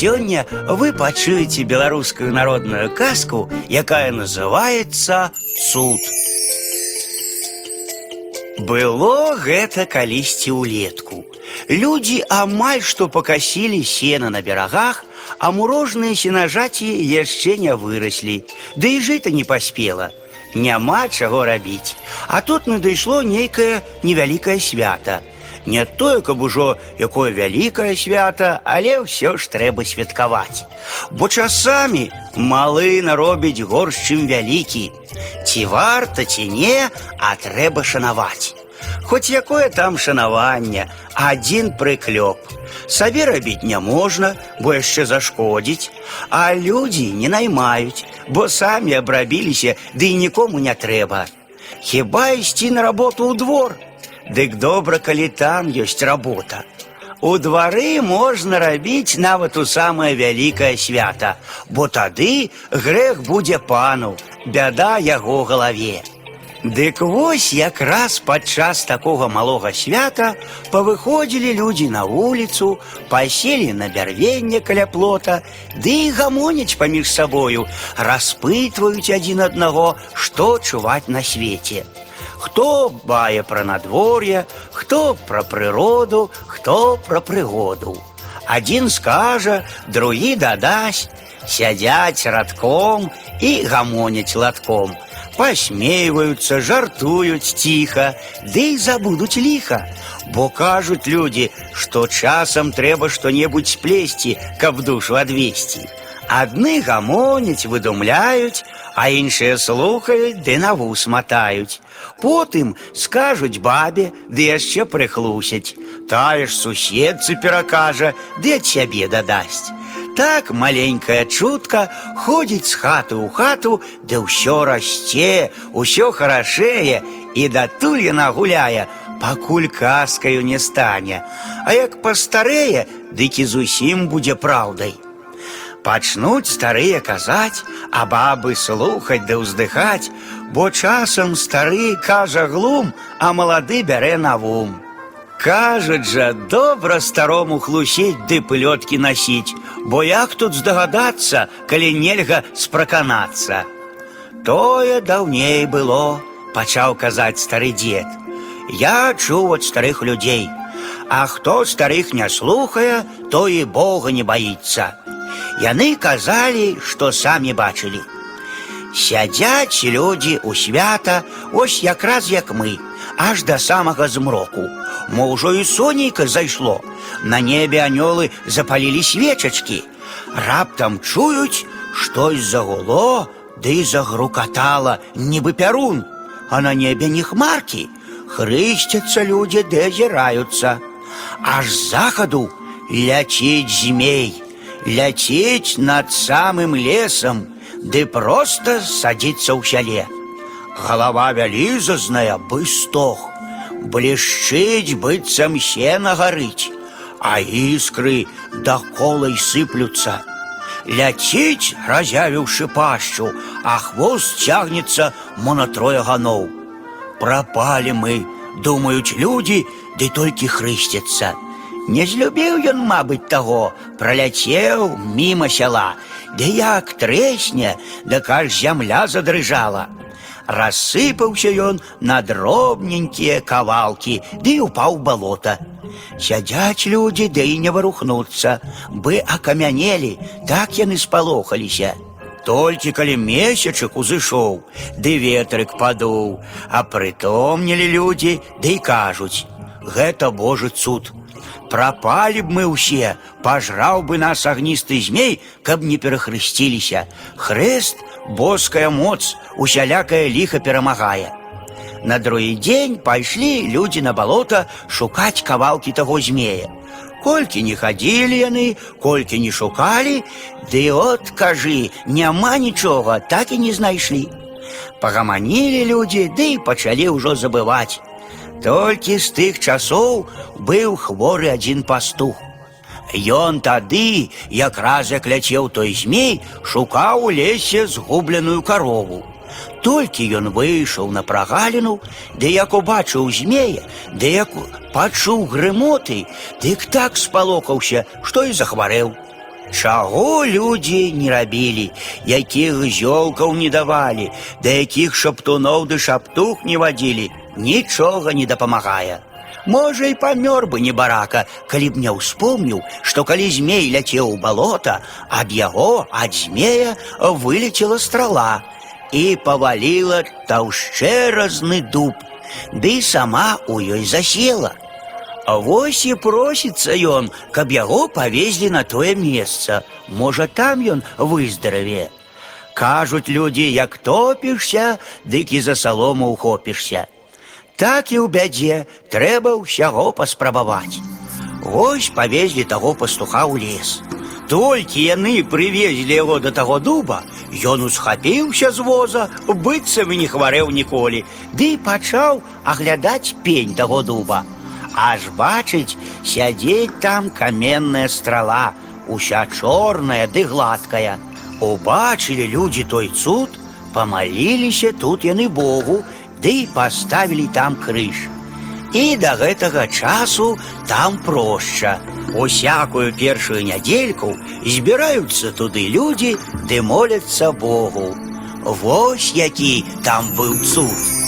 Сёння вы пачуеце беларускую народную казку, якая называется цуд. Было гэта калісьці ўлетку. Людзі амаль што пакасілі сена на берагах, а мурожныя сенажаці яшчэ не выраслі. Ды і жыта не паспела. Няма чаго рабіць. А тут надышло нейкае невялікае свята. Не тое, каб ужо якое вялікае свята, але ўсё ж трэба святкаваць. Бо часамі малы наробіць горш, чым вялікі. Ці варта ці не, а трэба шанаваць. Хоць якое там шанаванне, адзін прыклёп. Сабе рабіць не можна, бо яшчэ зашкодзіць, а людзі не наймаюць, бо самі абрабіліся, ды і нікому не трэба. Хіба ісці на работу ў двор? Дык добра, калі там ёсць работа. У двары можна рабіць нават у самае вялікае свята, бо тады грэх будзе пану, бяда яго галаве. Дык вось якраз падчас такога малога свята павыходзілі людзі на вуліцу, паселі на бярвенне каля плота, ды і гамоняць паміж сабою, распытваюць адзін аднаго, што чуваць на свеце. Хто бае пра надвор'е, хто пра прыроду, хто пра прыгоду. Адзін скажа, другі дадасць, сядзяць радком і гамоняць латком – посмеиваются, жартуют тихо, да и забудут лихо. Бо кажут люди, что часом треба что-нибудь сплести, каб душу адвесці. Адны гамоняць, выдумляюць, а іншыя слухаюць ды на вус матаюць. Потым скажуць бабе, ды яшчэ прыхлусяць. Тая ж суседцы перакажа, ды ад сябе дадасць. Так маленькая чутка ходзіць з хаты ў хату, ды ўсё расце, усё харашэе і датуль яна гуляе, пакуль казкаю не стане. А як пастарэе, дык і зусім будзе праўдай. Пачнуць старыя казаць, а бабы слухаць да ўздыхаць, бо часам стары кажа глум, а малады бярэ на вум. Кажуць жа, добра старому хлусіць ды плёткі насіць, бо як тут здагадацца, калі нельга спраканацца. Тое даўней было, пачаў казаць стары дзед. Я чуў ад старых людзей, А хто старых не слухае, то і Бога не баіцца. Яны казалі, што самі бачылі. Сядзяць людзі ў свята, ось якраз як мы, аж да самага змроку. Мо ўжо і сонейка зайшло. На небе анёлы запалілі свечачкі. Раптам чуюць, штось загуло, ды загрукатала, нібы пярун, а на небе не хмаркі. Хрысцяцца людзі ды азіраюцца. Аж з захаду ляціць змей, ляціць над самым лесам, ды проста садзіцца ў сяле. Галава вялізазная бы стох блішчыць быццам сена гарыць, а іскры даколай сыплюцца. Ляціць, разявіўшы пашчу, а хвост цягнецца мо на трое ганоў. Прапалі мы, думаюць людзі, ды толькі хрысцяцца. Не злюбіў ён, мабыць, таго, праляцеў міма сяла, ды як трэсне, да каж зямля задрыжала рассыпаўся ён на дробненькія кавалкі ды упаў балота. Сядзяць людзі ды і не варухнуцца, бы акамянелі, так яны спалохаліся. Толькі калі месячык узышоў, ды ветрык падуў, а прытомнілі людзі, ды і кажуць: « Гэта Божы цуд. Прапалі б мы ўсе, пажраў бы нас агністы змей, каб не перахрысціліся. Хрест боская моц усялякае ліха перамагае. На другі дзень пайшлі людзі на балота шукаць кавалкі таго змея. Колькі не хадзілі яны, колькі не шукалі, ды от кажы, няма нічога, так і не знайшлі. Пагаманілі людзі, ды і пачалі ўжо забываць. Толькі з тых часоў быў хворы адзін пастух. Ён тады, якраз як ляцеў той змей, шукаў у лесе згубленую карову. Толькі ён выйшаў на прагаліну, ды як убачыў змея, ды як пачуў грымоты, дык так спалохаўся, што і захварэў. Чаго людзі не рабілі, якіх зёлкаў не давалі, да якіх шаптуноў ды шаптух не вадзілі, нічога не дапамагае. Можа, і памёр бы небарака, калі б не ўспомніў, што калі змей ляцеў у балота, ад яго ад змея вылецела страла і паваліла таўшчэразны дуб, ды сама у ёй засела. А вось і просіцца ён, каб яго павезлі на тое месца. Можа, там ён выздараве. Кажуць людзі, як топішся, дык і за салому ухопішся. Так і ў бядзе трэба ўсяго паспрабаваць. Вось павезлі таго пастуха ў лес. Толькі яны прывезлі яго да таго дуба, ён усхапіўся з воза, быццам і не хварэў ніколі, ды пачаў аглядаць пень таго дуба. Аж бачыць, сядзець там каменная страла, уся чорная ды гладкая. Убачылі людзі той цуд, памаліліся тут яны Богу, ды паставілі там крыж. І да гэтага часу там проща. Усякую першую нядзельку збіраюцца туды людзі ды моляцца Богу. Вось які там быў цуд.